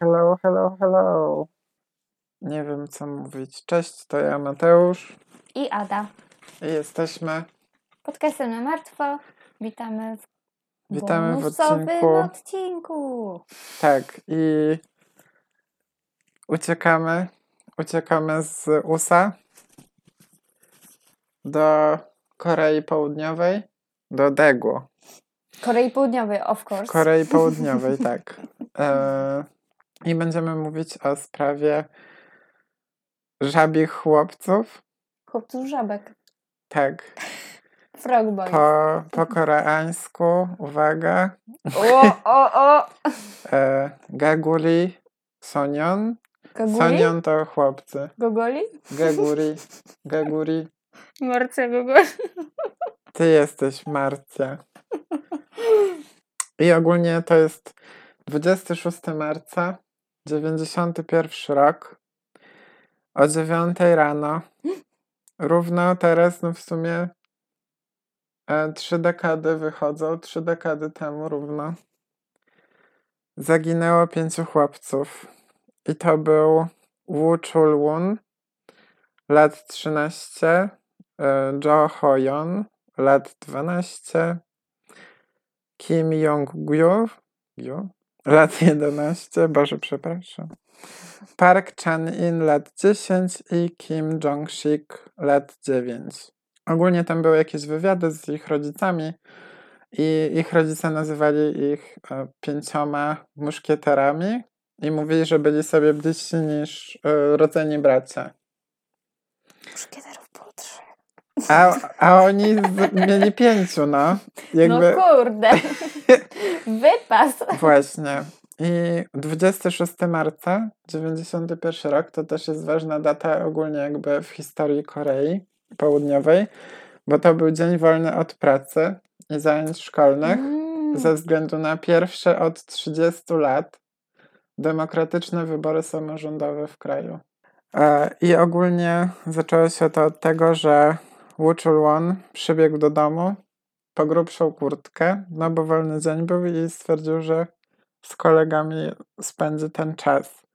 Hello, hello, hello. Nie wiem, co mówić. Cześć, to ja Mateusz I Ada. i jesteśmy. Podcastem na martwo. Witamy w Witamy w odcinku. odcinku. Tak, i uciekamy. Uciekamy z USA do Korei Południowej, do Daegu. Korei Południowej, of course. Korei Południowej, tak. E, I będziemy mówić o sprawie żabich chłopców. Chłopców żabek. Tak, Frog boy. po, po koreańsku, uwaga, O, o, o! e, Gaguri, Sonion. Goguli? Sonion to chłopcy. Gogoli? Gaguri, Gaguri. Marce Gogoli. Ty jesteś Marcia. I ogólnie to jest 26 marca, 91 rok, o 9 rano. Równo teraz, no w sumie e, trzy dekady wychodzą, trzy dekady temu równo. Zaginęło pięciu chłopców. I to był Wu Chul-won, lat 13, e, Jo Hoyon, lat 12, Kim Jong-gyu, Gyu, lat 11, Boże, przepraszam, Park Chan-in, lat 10 i Kim Jong-sik, lat 9. Ogólnie tam były jakieś wywiady z ich rodzicami i ich rodzice nazywali ich e, pięcioma muszkieterami i mówili, że byli sobie bliżsi niż e, rodzeni bracia. Szkieterów było trzy. A, a oni z, mieli pięciu, no. Jakby, No kurde. Wypas. Właśnie. I 26 marca 91 rok to też jest ważna data ogólnie jakby w historii Korei Południowej, bo to był dzień wolny od pracy i zajęć szkolnych Mm. ze względu na pierwsze od 30 lat demokratyczne wybory samorządowe w kraju. E, I ogólnie zaczęło się to od tego, że Wu Chul-won przybiegł do domu po grubszą kurtkę, no bo wolny dzień był i stwierdził, że z kolegami spędzi ten czas.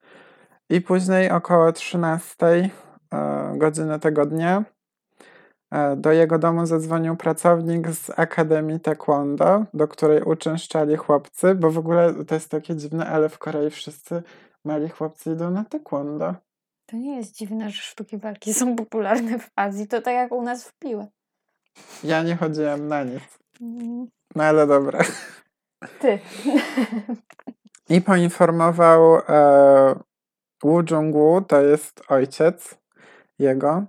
I później około 13 e, godziny tego dnia e, do jego domu zadzwonił pracownik z Akademii Taekwondo, do której uczęszczali chłopcy, bo w ogóle to jest takie dziwne, ale w Korei wszyscy mali chłopcy idą na taekwondo. To nie jest dziwne, że sztuki walki są popularne w Azji. To tak jak u nas w piłę. Ja nie chodziłem na nic. Mm. No ale dobra. Ty. I poinformował e, Wu Jung-woo, to jest ojciec jego,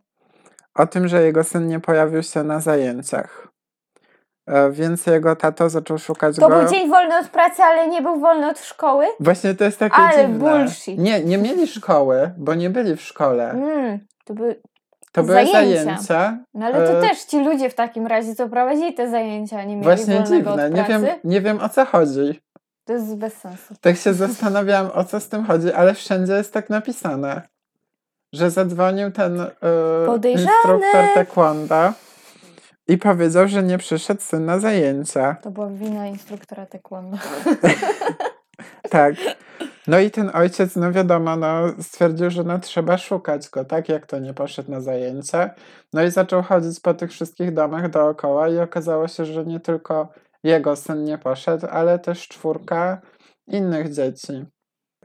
o tym, że jego syn nie pojawił się na zajęciach. E, więc jego tato zaczął szukać To go. był dzień wolny od pracy, ale nie był wolny od szkoły? Właśnie to jest takie Ale dziwne. bullshit. Nie, nie mieli szkoły, bo nie byli w szkole. Mm. To były... To były Zajęcia. zajęcia. No ale to E, też ci ludzie w takim razie, co prowadzili te zajęcia, nie mieli Właśnie wolnego dziwne. Nie wiem, nie wiem o co chodzi. To jest bez sensu. Tak się zastanawiałam, o co z tym chodzi, ale wszędzie jest tak napisane, że zadzwonił ten Podejrzany. instruktor taekwondo i powiedział, że nie przyszedł syn na zajęcia. To była wina instruktora taekwondo. Tak. No i ten ojciec, no wiadomo, no, stwierdził, że no trzeba szukać go, tak? Jak to nie poszedł na zajęcia. No i zaczął chodzić po tych wszystkich domach dookoła i okazało się, że nie tylko jego syn nie poszedł, ale też czwórka innych dzieci.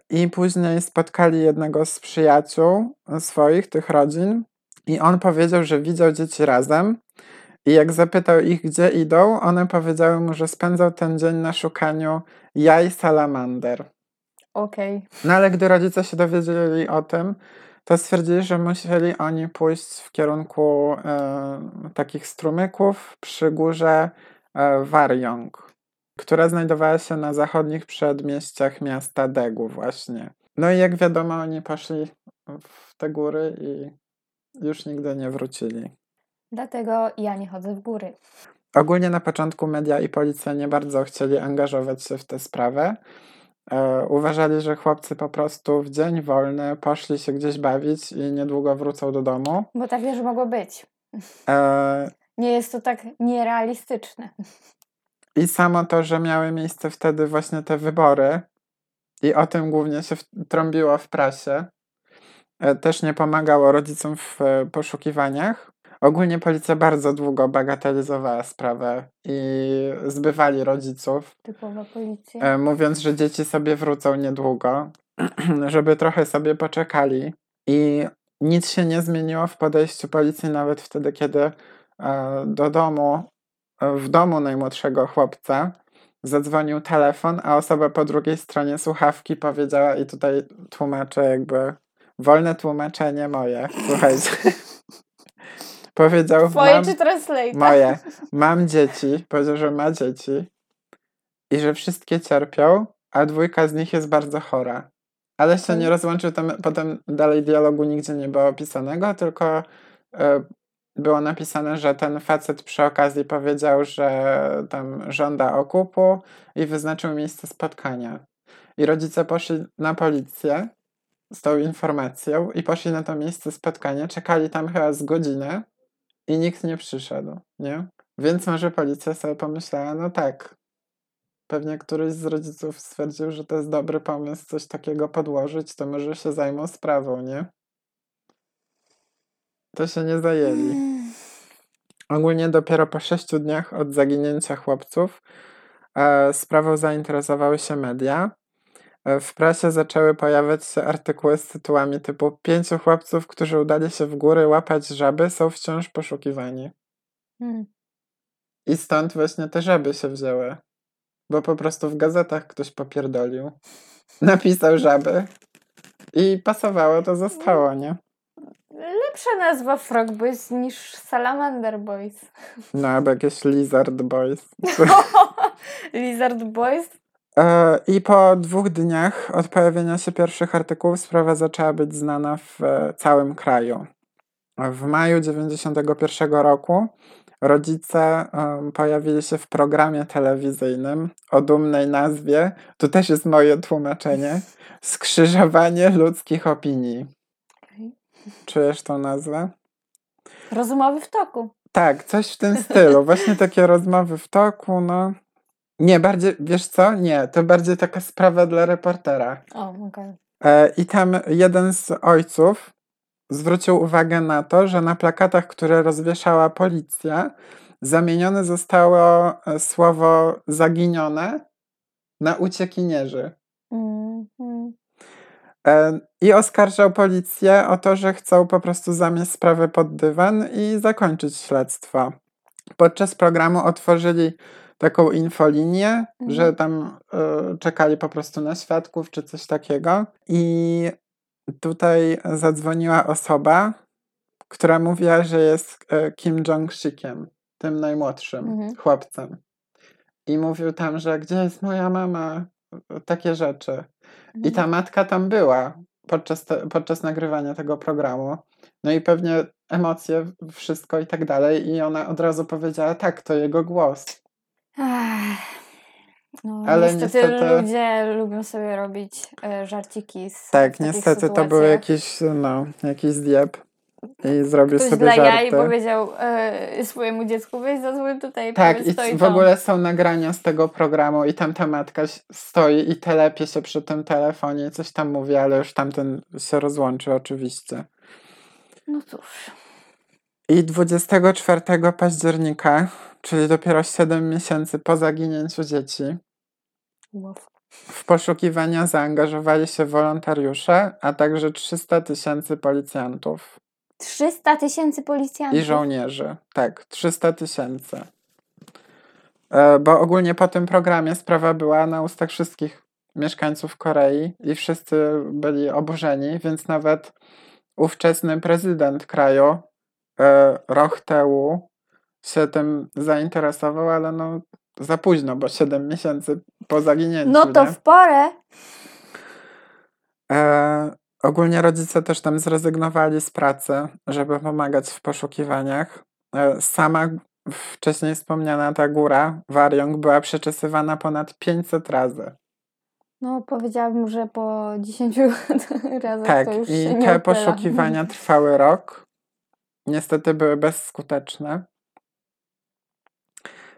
I później spotkali jednego z przyjaciół swoich, tych rodzin, i on powiedział, że widział dzieci razem. I jak zapytał ich, gdzie idą, one powiedziały mu, że spędzał ten dzień na szukaniu jaj salamander. Okej. No ale gdy rodzice się dowiedzieli o tym, to stwierdzili, że musieli oni pójść w kierunku e, takich strumyków przy górze e, Warjong, która znajdowała się na zachodnich przedmieściach miasta Degu właśnie. No i jak wiadomo, oni poszli w te góry i już nigdy nie wrócili. Dlatego ja nie chodzę w góry. Ogólnie na początku media i policja nie bardzo chcieli angażować się w tę sprawę. E, uważali, że chłopcy po prostu w dzień wolny poszli się gdzieś bawić i niedługo wrócą do domu. Bo tak też mogło być. E, Nie jest to tak nierealistyczne. I samo to, że miały miejsce wtedy właśnie te wybory i o tym głównie się trąbiło w prasie, e, też nie pomagało rodzicom w e, poszukiwaniach. Ogólnie policja bardzo długo bagatelizowała sprawę i zbywali rodziców, Typowa policja. e, mówiąc, że dzieci sobie wrócą niedługo, żeby trochę sobie poczekali. I nic się nie zmieniło w podejściu policji nawet wtedy, kiedy e, do domu, e, w domu najmłodszego chłopca zadzwonił telefon, a osoba po drugiej stronie słuchawki powiedziała, i tutaj tłumaczę jakby wolne tłumaczenie moje, słuchajcie. Powiedział, Twoje mam, czy translate? moje, mam dzieci, powiedział, że ma dzieci i że wszystkie cierpią, a dwójka z nich jest bardzo chora. Ale się nie Okej. rozłączył, tam, potem dalej dialogu nigdzie nie było opisanego, tylko e, było napisane, że ten facet przy okazji powiedział, że tam żąda okupu i wyznaczył miejsce spotkania. I rodzice poszli na policję z tą informacją i poszli na to miejsce spotkania, czekali tam chyba z godzinę i nikt nie przyszedł, nie? Więc może policja sobie pomyślała, no tak, pewnie któryś z rodziców stwierdził, że to jest dobry pomysł coś takiego podłożyć, to może się zajmą sprawą, nie? To się nie zajęli. Mm. Ogólnie dopiero po sześciu dniach od zaginięcia chłopców e, sprawą zainteresowały się media. E, w prasie zaczęły pojawiać się artykuły z tytułami typu Pięciu chłopców, którzy udali się w góry łapać żaby, są wciąż poszukiwani. Mm. I stąd właśnie te żaby się wzięły. Bo po prostu w gazetach ktoś popierdolił. Napisał żaby. I pasowało, to zostało, nie? Lepsza nazwa Frog Boys niż Salamander Boys. No, albo jakieś Lizard Boys. Lizard Boys? E, I po dwóch dniach od pojawienia się pierwszych artykułów sprawa zaczęła być znana w e, całym kraju. W maju 91 roku rodzice pojawili się w programie telewizyjnym o dumnej nazwie, tu też jest moje tłumaczenie, Skrzyżowanie ludzkich opinii. Czujesz tą nazwę? Rozumowy w toku. Tak, coś w tym stylu. Właśnie takie rozmowy w toku, no. Nie, bardziej, wiesz co? Nie, to bardziej taka sprawa dla reportera. O, okej. E, I tam jeden z ojców zwrócił uwagę na to, że na plakatach, które rozwieszała policja, zamienione zostało e, słowo zaginione na uciekinierzy. Mm, mm. E, I oskarżał policję o to, że chcą po prostu zamieść sprawę pod dywan i zakończyć śledztwo. Podczas programu otworzyli taką infolinię, Mhm. że tam e, czekali po prostu na świadków czy coś takiego. I tutaj zadzwoniła osoba, która mówiła, że jest e, Kim Jong-sikiem, tym najmłodszym Mhm. chłopcem. I mówił tam, że gdzie jest moja mama? Takie rzeczy. I ta matka tam była podczas, te, podczas nagrywania tego programu. No i pewnie emocje, wszystko i tak dalej. I ona od razu powiedziała, tak, to jego głos. Ech. No, Ale niestety, niestety- ludzie lubią sobie robić e, żarciki z Tak, niestety to był jakiś, no, jakiś zjeb. I zrobił Ktoś sobie dla jaj żarty. powiedział e, swojemu dziecku, weź zadzwoń tutaj, Tak, i w ogóle są nagrania z tego programu i tam ta matka stoi i telepie się przy tym telefonie i coś tam mówi, ale już tamten się rozłączy oczywiście. No cóż. I 24 października, czyli dopiero 7 miesięcy po zaginięciu dzieci, w poszukiwania zaangażowali się wolontariusze, a także 300 tysięcy policjantów 300 tysięcy policjantów. i żołnierzy. Tak, 300 tysięcy. E, Bo ogólnie po tym programie sprawa była na ustach wszystkich mieszkańców Korei i wszyscy byli oburzeni, więc nawet ówczesny prezydent kraju, e, Roh Tae-woo, się tym zainteresował, ale no za późno, bo 7 miesięcy po zaginięciu. No to nie? w porę. E, ogólnie rodzice też tam zrezygnowali z pracy, żeby pomagać w poszukiwaniach. E, sama wcześniej wspomniana ta góra, Wariong, była przeczesywana ponad 500 razy. No powiedziałabym, że po 10 razach Tak, to już i się te poszukiwania trwały rok. Niestety były bezskuteczne.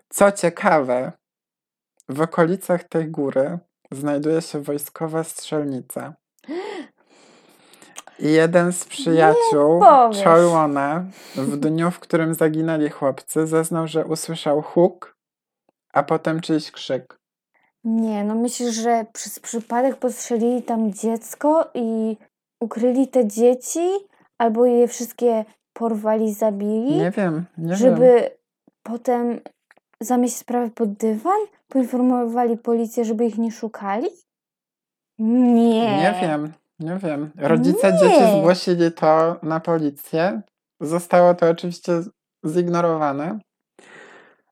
Co ciekawe, w okolicach tej góry znajduje się wojskowa strzelnica. I jeden z przyjaciół. Cholwona w dniu, w którym zaginęli chłopcy, zeznał, że usłyszał huk, a potem czyjś krzyk. Nie, no myślisz, że przez przypadek postrzelili tam dziecko i ukryli te dzieci? Albo je wszystkie porwali, zabili? Nie wiem, nie wiem. żeby potem zamieść sprawę pod dywan? Poinformowali policję, żeby ich nie szukali? Nie. Nie wiem, nie wiem. Rodzice Nie. dzieci zgłosili to na policję. Zostało to oczywiście zignorowane.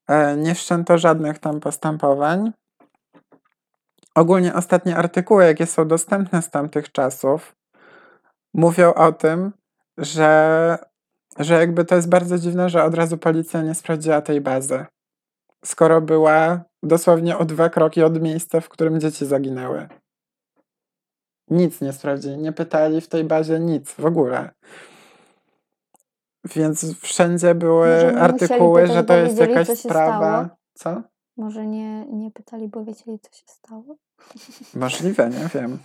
E, Nie wszczęto żadnych tam postępowań. Ogólnie ostatnie artykuły, jakie są dostępne z tamtych czasów, mówią o tym, że, że jakby to jest bardzo dziwne, że od razu policja nie sprawdziła tej bazy. Skoro była dosłownie o dwa kroki od miejsca, w którym dzieci zaginęły. Nic nie sprawdzili, nie pytali w tej bazie nic w ogóle. Więc wszędzie były artykuły, pytać, że to jest wiedzieli, jakaś co sprawa. stało? Co? Może nie, nie pytali, bo wiedzieli, co się stało? Możliwe, nie wiem.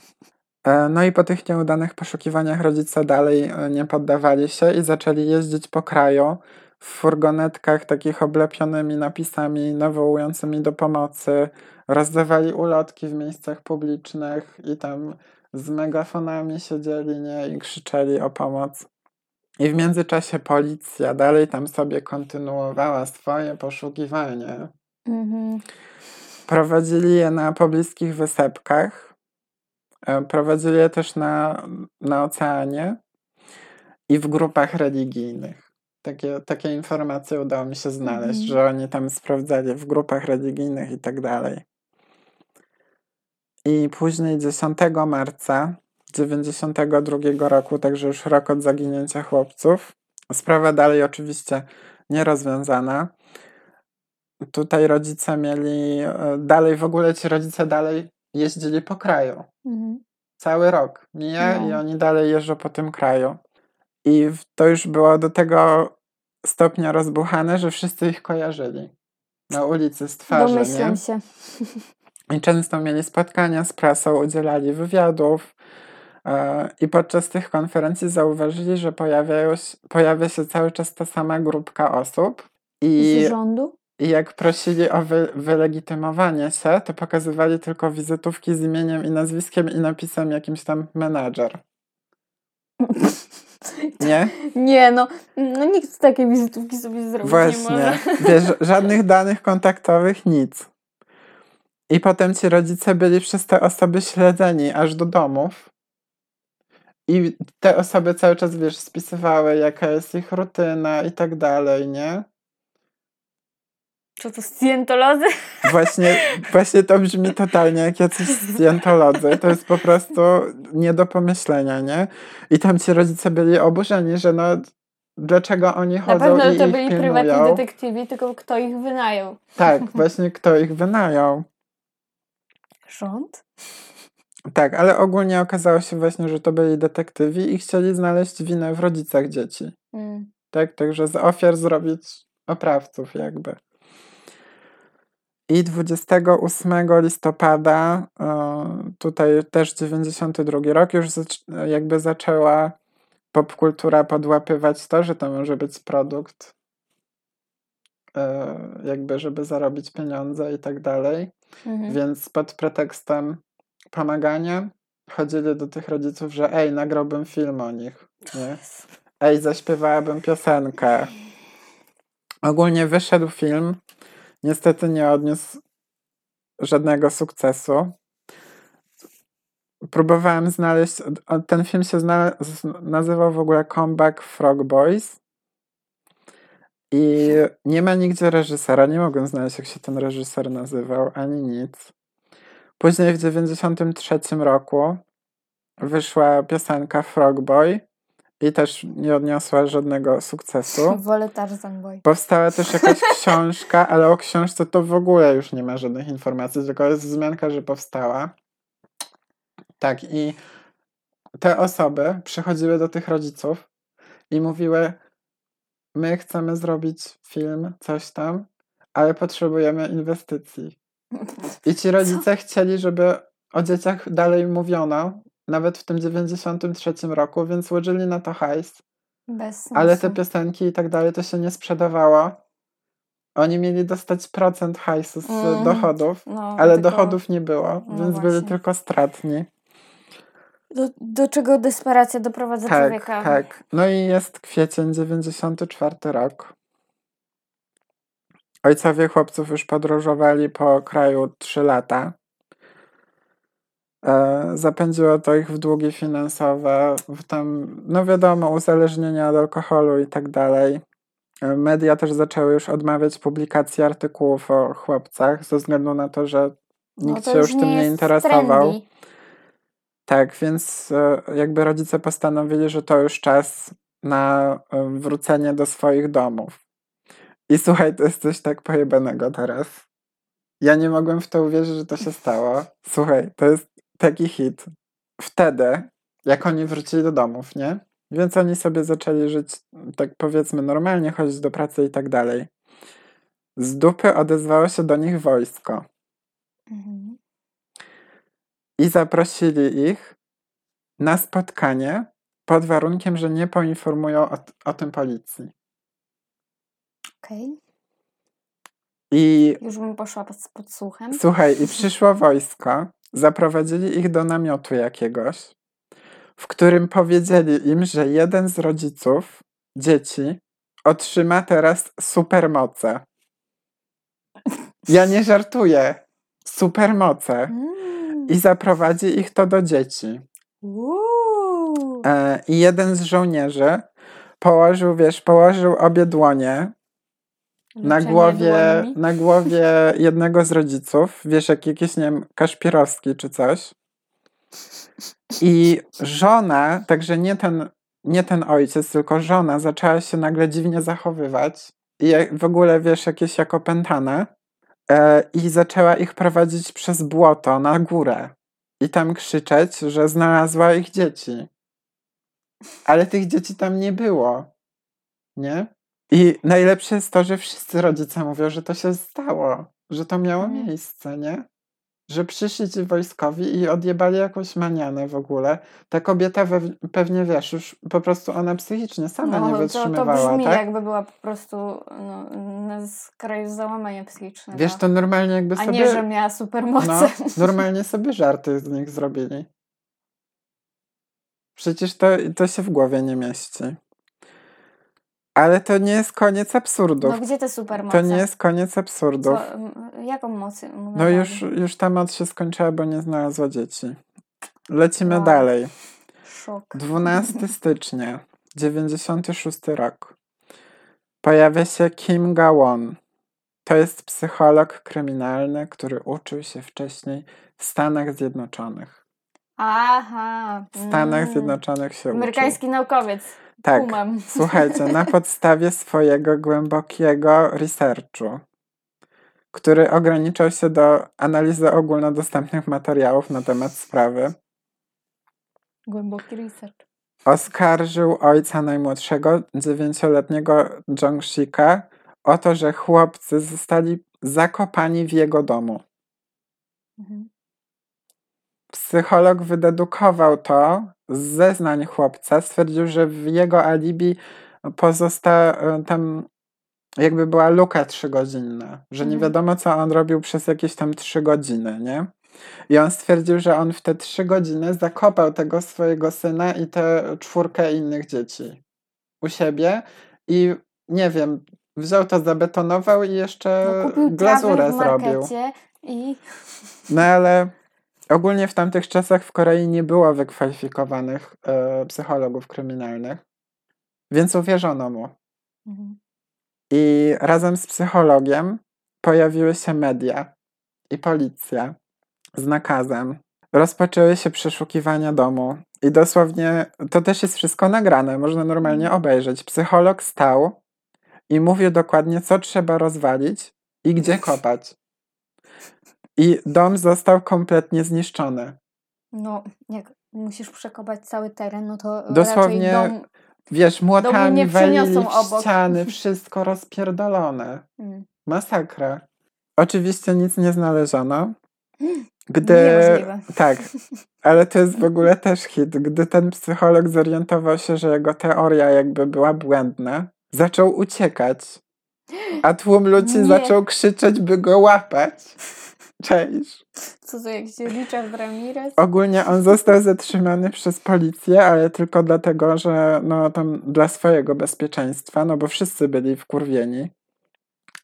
E, No i po tych nieudanych poszukiwaniach rodzice dalej e, nie poddawali się i zaczęli jeździć po kraju w furgonetkach takich oblepionymi napisami nawołującymi do pomocy. Rozdawali ulotki w miejscach publicznych i tam z megafonami siedzieli nie, i krzyczeli o pomoc. I w międzyczasie policja dalej tam sobie kontynuowała swoje poszukiwanie. Mhm. Prowadzili je na pobliskich wysepkach. E, Prowadzili je też na, na oceanie i w grupach religijnych. Takie, takie informacje udało mi się znaleźć, Mhm. że oni tam sprawdzali w grupach religijnych i tak dalej. I później 10 marca 92 roku, także już rok od zaginięcia chłopców, sprawa dalej oczywiście nierozwiązana. Tutaj rodzice mieli, e, dalej w ogóle ci rodzice dalej jeździli po kraju. Mhm. Cały rok mija No. i oni dalej jeżdżą po tym kraju. I to już było do tego stopnia rozbuchane, że wszyscy ich kojarzyli. Na ulicy z twarzy, nie? Domyślam się. I często mieli spotkania z prasą, udzielali wywiadów. e, I podczas tych konferencji zauważyli, że pojawia się cały czas ta sama grupka osób. I, Z rządu? I jak prosili o wy, wylegitymowanie się, to pokazywali tylko wizytówki z imieniem i nazwiskiem i napisem jakimś tam menadżer. Nie? Nie, no, no nikt takiej wizytówki sobie zrobić nie Właśnie. może. Wiesz, żadnych danych kontaktowych, nic. I potem ci rodzice byli przez te osoby śledzeni aż do domów. I te osoby cały czas, wiesz, spisywały, jaka jest ich rutyna i tak dalej, nie? Co to, scjentolodzy? Właśnie, właśnie to brzmi totalnie jak jacyś scjentolodzy. To jest po prostu nie do pomyślenia, nie? I tam ci rodzice byli oburzeni, że no dlaczego oni Na chodzą pewno i to byli pilnują. prywatni detektywi, tylko kto ich wynajął? Tak, właśnie kto ich wynajął. Rząd? Tak, ale ogólnie okazało się właśnie, że to byli detektywi i chcieli znaleźć winę w rodzicach dzieci. Mm. Tak, także z ofiar zrobić oprawców jakby. I 28 listopada, e, tutaj też 92 rok, już jakby zaczęła popkultura podłapywać to, że to może być produkt, e, jakby żeby zarobić pieniądze i tak dalej. Mhm. Więc pod pretekstem pomagania chodzili do tych rodziców, że ej, nagrałbym film o nich, nie? Ej, zaśpiewałabym piosenkę. Ogólnie wyszedł film. Niestety nie odniósł żadnego sukcesu. Próbowałem znaleźć. Ten film się zna, z- nazywał w ogóle Comeback Frog Boys. I nie ma nigdzie reżysera. Nie mogłem znaleźć, jak się ten reżyser nazywał, ani nic. Później w 93 roku wyszła piosenka Frog Boy i też nie odniosła żadnego sukcesu. Wolę Tarzan Boy. Powstała też jakaś książka, ale o książce to w ogóle już nie ma żadnych informacji, tylko jest wzmianka, że powstała. Tak, i te osoby przychodziły do tych rodziców i mówiły: My chcemy zrobić film, coś tam, ale potrzebujemy inwestycji. I ci rodzice chcieli, żeby o dzieciach dalej mówiono, nawet w tym 93 roku, więc łożyli na to hajs. Bez sensu. Ale te piosenki i tak dalej to się nie sprzedawało. Oni mieli dostać procent hajsu z Mhm. dochodów, no, ale tylko dochodów nie było, No więc byli właśnie. tylko stratni. Do, do czego desperacja doprowadza Tak, człowieka? tak. No i jest kwiecień 94 rok. Ojcowie chłopców już podróżowali po kraju 3 lata. E, zapędziło to ich w długi finansowe, w tam, no wiadomo, uzależnienia od alkoholu i tak dalej. E, Media też zaczęły już odmawiać publikacji artykułów o chłopcach, ze względu na to, że No nikt to się już tym nie interesował. trendy. Tak, więc e, jakby rodzice postanowili, że to już czas na wrócenie do swoich domów. I słuchaj, to jest coś tak pojebanego teraz. Ja nie mogłem w to uwierzyć, że to się stało. Słuchaj, to jest taki hit. Wtedy, jak oni wrócili do domów, nie? Więc oni sobie zaczęli żyć, tak powiedzmy, normalnie, chodzić do pracy i tak dalej. Z dupy odezwało się do nich wojsko Mhm. i zaprosili ich na spotkanie pod warunkiem, że nie poinformują o, o tym policji. Okej. I Już bym poszła pod, pod słuchem. słuchaj, i przyszło wojsko, zaprowadzili ich do namiotu jakiegoś, w którym powiedzieli im, że jeden z rodziców dzieci otrzyma teraz supermoce. Ja nie żartuję. Supermoce. Mm. I zaprowadzi ich to do dzieci. E, I jeden z żołnierzy położył, wiesz, położył obie dłonie na głowie, na głowie jednego z rodziców, wiesz, jak jakiś, nie wiem, Kaszpirowski czy coś. I żona, także nie ten, nie ten ojciec, tylko żona zaczęła się nagle dziwnie zachowywać i w ogóle, wiesz, jakieś jak opętane e, i zaczęła ich prowadzić przez błoto na górę i tam krzyczeć, że znalazła ich dzieci. Ale tych dzieci tam nie było, nie? I najlepsze jest to, że wszyscy rodzice mówią, że to się stało, że to miało Mhm. miejsce, nie? Że przyszli ci wojskowi i odjebali jakąś manianę w ogóle. Ta kobieta we, pewnie, wiesz, już po prostu ona psychicznie sama nie No, to, to wytrzymywała, brzmi tak? jakby była po prostu no, na skraju załamania psychicznego. Wiesz, to normalnie jakby A sobie... nie, że miała supermoce. No, normalnie sobie żarty z nich zrobili. Przecież to, to się w głowie nie mieści. Ale to nie jest koniec absurdów. No gdzie te supermoce? to nie jest koniec absurdów. Co, jaką moc? No już, już ta moc się skończyła, bo nie znalazła dzieci. Lecimy Wow. dalej. Szok. 12 stycznia, 96 rok. Pojawia się Kim Ga-won. To jest psycholog kryminalny, który uczył się wcześniej w Stanach Zjednoczonych. Aha. W Stanach mm. Zjednoczonych się uczył. Amerykański naukowiec. Tak. Kumam. Słuchajcie, na podstawie swojego głębokiego researchu, który ograniczał się do analizy ogólnodostępnych materiałów na temat sprawy, Głęboki research. oskarżył ojca najmłodszego, dziewięcioletniego Jongshika, o to, że chłopcy zostali zakopani w jego domu. Mhm. Psycholog wydedukował to z zeznań chłopca. Stwierdził, że w jego alibi pozosta tam jakby była luka trzygodzinna, że nie Mhm. wiadomo, co on robił przez jakieś tam trzy godziny, nie? I on stwierdził, że on w te trzy godziny zakopał tego swojego syna i tę czwórkę innych dzieci u siebie i nie wiem, wziął to, zabetonował i jeszcze No, glazurę zrobił. i No ale ogólnie w tamtych czasach w Korei nie było wykwalifikowanych e, psychologów kryminalnych, więc uwierzono mu. Mhm. I razem z psychologiem pojawiły się media i policja z nakazem. Rozpoczęły się przeszukiwania domu. I dosłownie to też jest wszystko nagrane, można normalnie obejrzeć. Psycholog stał i mówił dokładnie, co trzeba rozwalić i gdzie kopać. I dom został kompletnie zniszczony. no jak musisz przekopać cały teren, no to Dosłownie dom... Wiesz, młotami walili obok. ściany, wszystko rozpierdolone. Mm. Masakra. Oczywiście nic nie znaleziono. Gdy. Niemożliwe. Tak, ale to jest w ogóle też hit. Gdy ten psycholog zorientował się, że jego teoria jakby była błędna, zaczął uciekać. A tłum ludzi Nie. zaczął krzyczeć, by go łapać. Cześć. Co to jakiś Richard Ramirez? Ogólnie on został zatrzymany przez policję, ale tylko dlatego, że no tam dla swojego bezpieczeństwa, no bo wszyscy byli wkurwieni.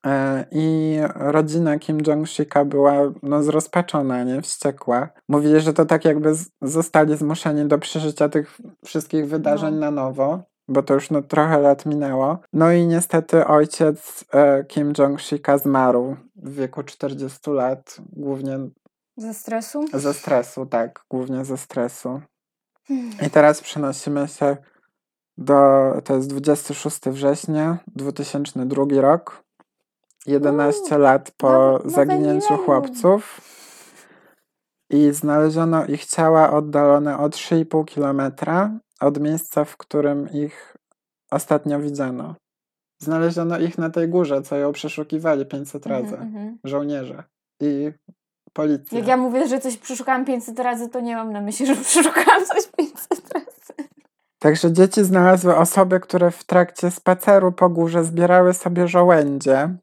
E, I rodzina Kim Jong-sika była no, zrozpaczona, nie? Wściekła. Mówili, że to tak jakby zostali zmuszeni do przeżycia tych wszystkich wydarzeń No. na nowo, bo to już no, trochę lat minęło. No i niestety ojciec e, Kim Jong-sika zmarł w wieku 40 lat, głównie Ze stresu? ze stresu, tak, głównie ze stresu. I teraz przenosimy się do, to jest 26 września, 2002 rok. 11 lat po zaginięciu chłopców. I znaleziono ich ciała oddalone o 3,5 kilometra od miejsca, w którym ich ostatnio widziano. Znaleziono ich na tej górze, co ją przeszukiwali 500 razy. Mhm, mhm. Żołnierze i policja. Jak ja mówię, że coś przeszukałam 500 razy, to nie mam na myśli, że przeszukałam coś 500 razy. Także dzieci znalazły osoby, które w trakcie spaceru po górze zbierały sobie żołędzie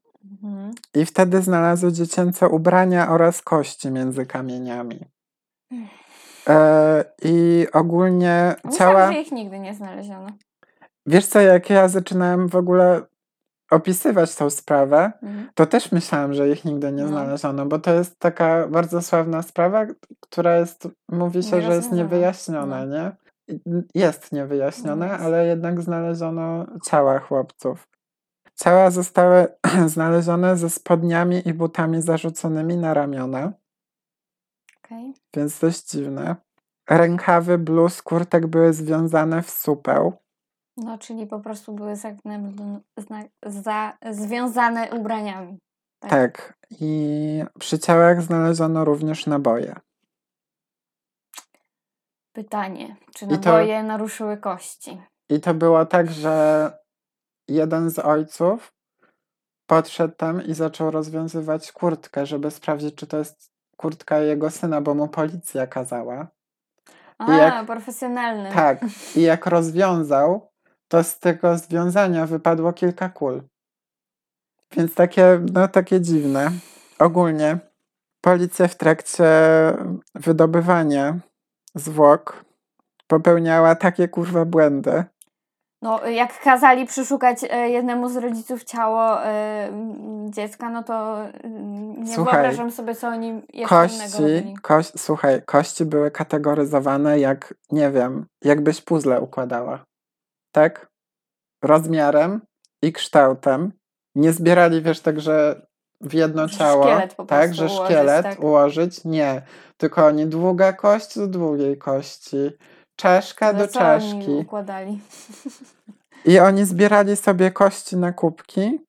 Mhm. i wtedy znalazły dziecięce ubrania oraz kości między kamieniami. E, I ogólnie Myślałam, ciała. że ich nigdy nie znaleziono. Wiesz co, jak ja zaczynałem w ogóle opisywać tą sprawę, Mhm. to też myślałam, że ich nigdy nie No. znaleziono, bo to jest taka bardzo sławna sprawa, która jest, mówi się, że jest niewyjaśniona, No. nie? Jest niewyjaśniona, No ale jednak znaleziono ciała chłopców. Ciała zostały znalezione ze spodniami i butami zarzuconymi na ramiona, Okej. więc dość dziwne. Rękawy bluz, kurtek były związane w supeł. No, czyli po prostu były zagnę- zna- za, związane ubraniami. Tak. Tak. I przy ciałach znaleziono również naboje. Pytanie, czy I to- naboje naruszyły kości? I to było tak, że jeden z ojców podszedł tam i zaczął rozwiązywać kurtkę, żeby sprawdzić, czy to jest kurtka jego syna, bo mu policja kazała. A, jak- profesjonalny. Tak. I jak rozwiązał, to z tego związania wypadło kilka kul. Więc takie, no takie dziwne. Ogólnie policja w trakcie wydobywania zwłok popełniała takie kurwa błędy. No, jak kazali przeszukać e, jednemu z rodziców ciało e, dziecka, no to mm, nie Słuchaj, wyobrażam sobie, co oni jeszcze Kości, robili. koś, słuchaj, kości były kategoryzowane jak, nie wiem, jakbyś puzzle układała. Tak? Rozmiarem i kształtem. Nie zbierali, wiesz, tak, że w jedno Że ciało, tak, że ułożyć, szkielet tak. ułożyć. Nie. Tylko oni długa kość do długiej kości, czaszka Ale do co oni czaszki. układali? I oni zbierali sobie kości na kubki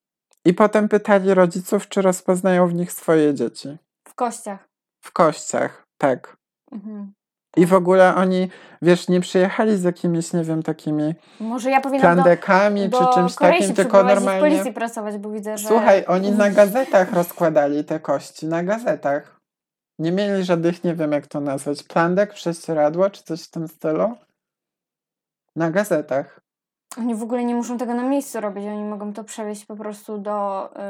i potem pytali rodziców, czy rozpoznają w nich swoje dzieci. W kościach. W kościach, tak. Mhm. I w ogóle oni, wiesz, nie przyjechali z jakimiś, nie wiem, takimi Może ja powinnam plandekami do czy czymś Korei takim, tylko przyprowadzić, w normalnie. policji pracować, bo widzę, że... Słuchaj, oni na gazetach rozkładali te kości, na gazetach. Nie mieli żadnych, nie wiem jak to nazwać, plandek, prześcieradło czy coś w tym stylu. Na gazetach. Oni w ogóle nie muszą tego na miejscu robić, oni mogą to przewieźć po prostu do y,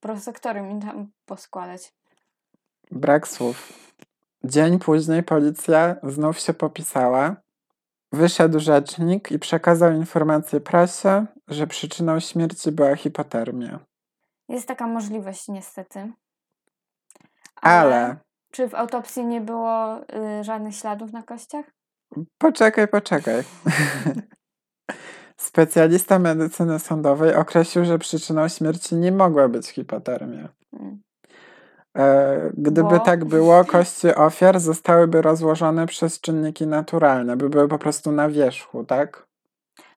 prosektorium i tam poskładać. Brak słów. Dzień później policja znów się popisała. Wyszedł rzecznik i przekazał informację prasie, że przyczyną śmierci była hipotermia. Jest taka możliwość niestety. Ale Czy w autopsji nie było y, żadnych śladów na kościach? Poczekaj, poczekaj. Specjalista medycyny sądowej określił, że przyczyną śmierci nie mogła być hipotermia. Mm. E, Gdyby Bo? tak było, kości ofiar zostałyby rozłożone przez czynniki naturalne, by były po prostu na wierzchu, tak?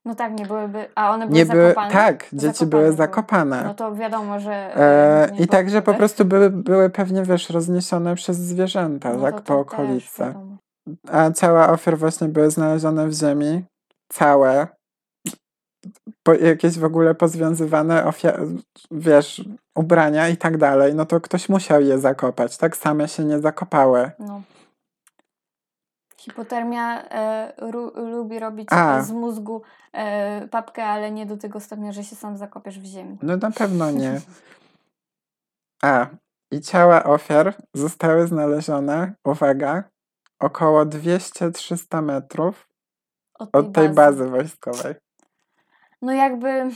No tak, nie byłyby... A one były Nie były, zakopane? tak, dzieci Zakopane były były. zakopane. No to wiadomo, że... E, nie I także po prostu były, były pewnie, wiesz, rozniesione przez zwierzęta, No tak, po okolicy. A ciała ofiar właśnie były znalezione w ziemi, całe. Po, jakieś w ogóle pozwiązywane, ofia- wiesz, ubrania i tak dalej, no to ktoś musiał je zakopać, tak? Same się nie zakopały. No. Hipotermia e, ru, lubi robić A. z mózgu e, papkę, ale nie do tego stopnia, że się sam zakopiesz w ziemi. No na pewno nie. A, i ciała ofiar zostały znalezione, uwaga, około 200-300 metrów Od tej, od tej bazy wojskowej. No jakby.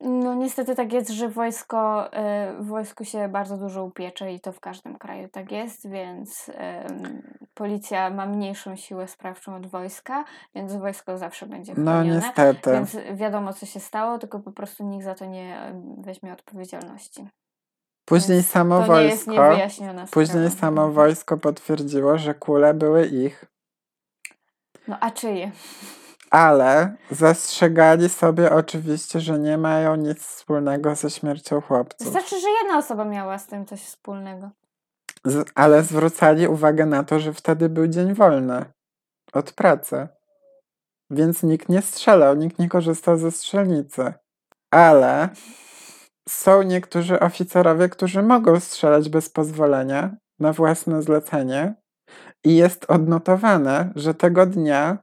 No niestety tak jest, że wojsko, w wojsku się bardzo dużo upiecze i to w każdym kraju tak jest, więc policja ma mniejszą siłę sprawczą od wojska, więc wojsko zawsze będzie No chronione. niestety. Więc wiadomo, co się stało, tylko po prostu nikt za to nie weźmie odpowiedzialności. Później Więc samo wojsko, później sprawa. samo wojsko potwierdziło, że kule były ich, No a czyje? Ale zastrzegali sobie oczywiście, że nie mają nic wspólnego ze śmiercią chłopców. Wystarczy, że jedna osoba miała z tym coś wspólnego. Z, ale zwrócali uwagę na to, że wtedy był dzień wolny od pracy. Więc nikt nie strzelał, nikt nie korzystał ze strzelnicy. Ale są niektórzy oficerowie, którzy mogą strzelać bez pozwolenia na własne zlecenie. I jest odnotowane, że tego dnia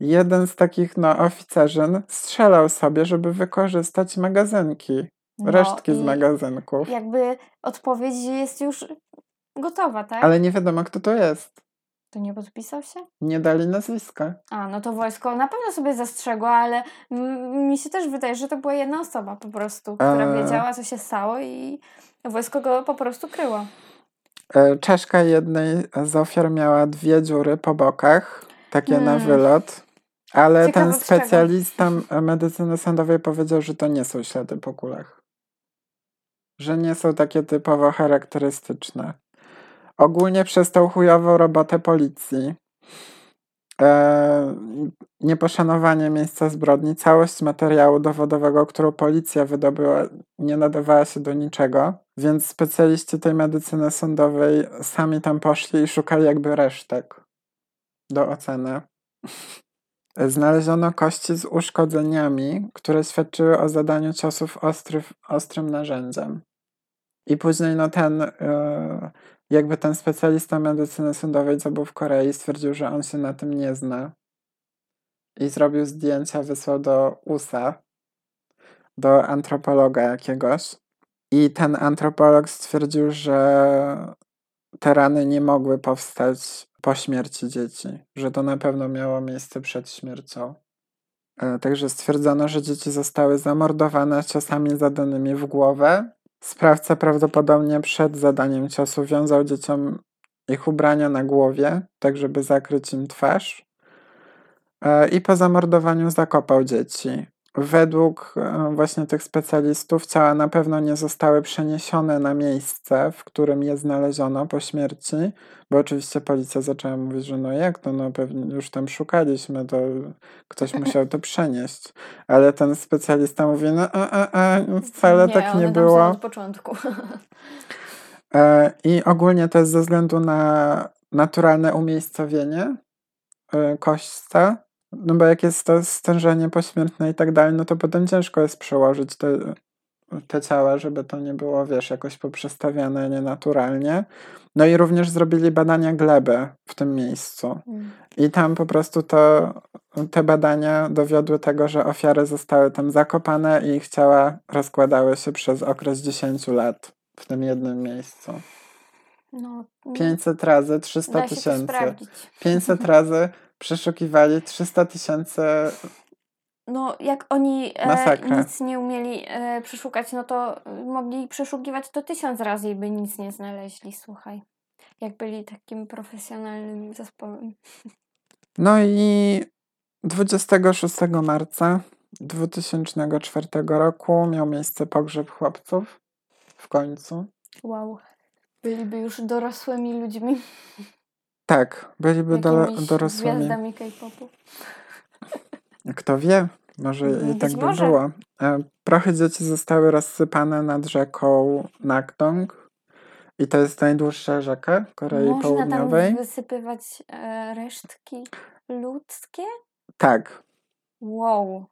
jeden z takich no, oficerzyn strzelał sobie, żeby wykorzystać magazynki, No resztki z magazynków. Jakby odpowiedź jest już gotowa, tak? Ale nie wiadomo, kto to jest. To nie podpisał się? Nie dali nazwiska. A, no to wojsko na pewno sobie zastrzegło, ale mi się też wydaje, że to była jedna osoba po prostu, która Eee. wiedziała, co się stało i wojsko go po prostu kryło. E, Czaszka jednej z ofiar miała dwie dziury po bokach, takie na Hmm. wylot, ale Ciekawe ten specjalista medycyny sądowej powiedział, że to nie są ślady po kulach. Że nie są takie typowo charakterystyczne. Ogólnie przez tą chujową robotę policji, e, nieposzanowanie miejsca zbrodni, całość materiału dowodowego, którą policja wydobyła, nie nadawała się do niczego, więc specjaliści tej medycyny sądowej sami tam poszli i szukali jakby resztek do oceny. Znaleziono kości z uszkodzeniami, które świadczyły o zadaniu ciosów ostry, ostrym narzędziem. I później no ten, e, jakby ten specjalista medycyny sądowej, co był w Korei, stwierdził, że on się na tym nie zna. I zrobił zdjęcia, wysłał do USA, do antropologa jakiegoś. I ten antropolog stwierdził, że te rany nie mogły powstać po śmierci dzieci, że to na pewno miało miejsce przed śmiercią. E, Także stwierdzono, że dzieci zostały zamordowane ciosami zadanymi w głowę. Sprawca prawdopodobnie przed zadaniem ciosu wiązał dzieciom ich ubrania na głowie, tak żeby zakryć im twarz. E, I po zamordowaniu zakopał dzieci. Według e, właśnie tych specjalistów ciała na pewno nie zostały przeniesione na miejsce, w którym je znaleziono po śmierci, bo oczywiście policja zaczęła mówić, że no jak to, no pewnie już tam szukaliśmy, to ktoś musiał to przenieść. Ale ten specjalista mówi, no a, a, a, wcale tak nie tam są było. od początku. E, I ogólnie to jest ze względu na naturalne umiejscowienie e, kośćca, no bo jak jest to stężenie pośmiertne i tak dalej, no to potem ciężko jest przełożyć te, te ciała, żeby to nie było, wiesz, jakoś poprzestawiane nienaturalnie. No i również zrobili badania gleby w tym miejscu. Mm. I tam po prostu to, te badania dowiodły tego, że ofiary zostały tam zakopane i ich ciała rozkładały się przez okres 10 lat w tym jednym miejscu. No, 500 razy 300 da się to tysięcy. sprawdzić. 500 razy przeszukiwali 300 tysięcy. No, jak oni e, nic nie umieli e, przeszukać, no to e, mogli przeszukiwać to tysiąc razy i by nic nie znaleźli, słuchaj. Jak byli takim profesjonalnym zespołem. No i 26 marca 2004 roku miał miejsce pogrzeb chłopców. W końcu. Wow. Byliby już dorosłymi ludźmi, Tak, byliby do, dorosłymi. gwiazdami K-popu. Kto wie, może i Być tak by może. było. E, Prochy dzieci zostały rozsypane nad rzeką Nakdong. I to jest najdłuższa rzeka w Korei Można tam Południowej. wysypywać e, resztki ludzkie? Tak. Wow.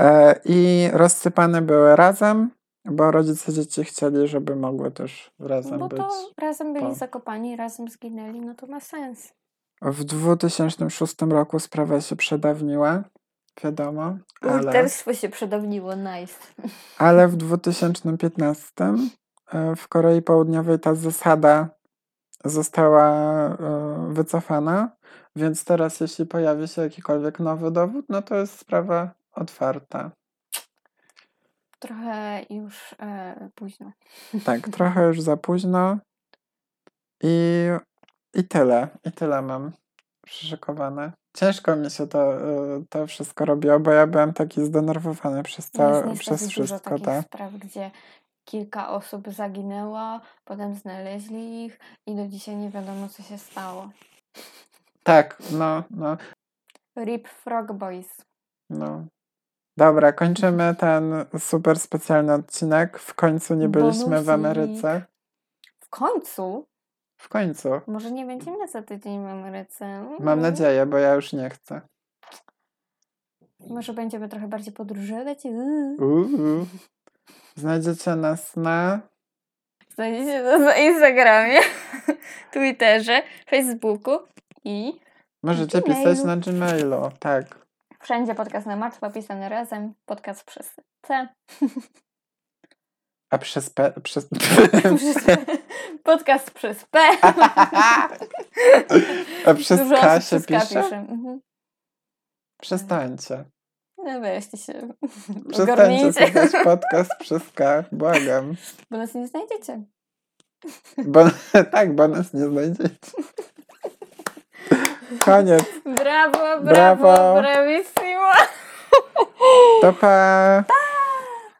E, I rozsypane były razem, bo rodzice dzieci chcieli, żeby mogły też razem Bo być. to razem byli po- zakopani, razem zginęli, no to ma sens. W 2006 roku sprawa się przedawniła, wiadomo, ale, Ulterstwo się przedawniło, nice. ale w 2015 e, w Korei Południowej ta zasada została e, wycofana, więc teraz jeśli pojawi się jakikolwiek nowy dowód, no to jest sprawa otwarta. Trochę już e, późno. Tak, trochę już za późno. I, I tyle. I tyle mam przyszykowane. Ciężko mi się to, y, to wszystko robiło, bo ja byłem taki zdenerwowany przez, to, niestety przez dużo wszystko. takich Tak. spraw, gdzie kilka osób zaginęło, potem znaleźli ich i do dzisiaj nie wiadomo, co się stało. tak, no, no, Rip Frog Boys. no. Dobra, kończymy ten super specjalny odcinek. W końcu nie byliśmy w Bonusik. Ameryce. W końcu, W końcu. może nie będziemy za tydzień w Ameryce. Mam Mm. nadzieję, bo ja już nie chcę. Może będziemy trochę bardziej podróżować. Uuu. Uuu. Znajdziecie nas na Znajdziecie nas na Instagramie, Twitterze, Facebooku i Możecie pisać na Gmailu, tak. Wszędzie podcast na martwo pisane razem, podcast przez C. A przez P... Przez... Podcast przez P. A przez Dużo K się przez K pisze? pisze. Mhm. Przestańcie. No weźcie się, Przestańcie słuchać podcast przez K, błagam. bo nas nie znajdziecie. Bo, tak, bo nas nie znajdziecie. Koniec. Brawo, brawo, Brawo. bravissimo. To pa.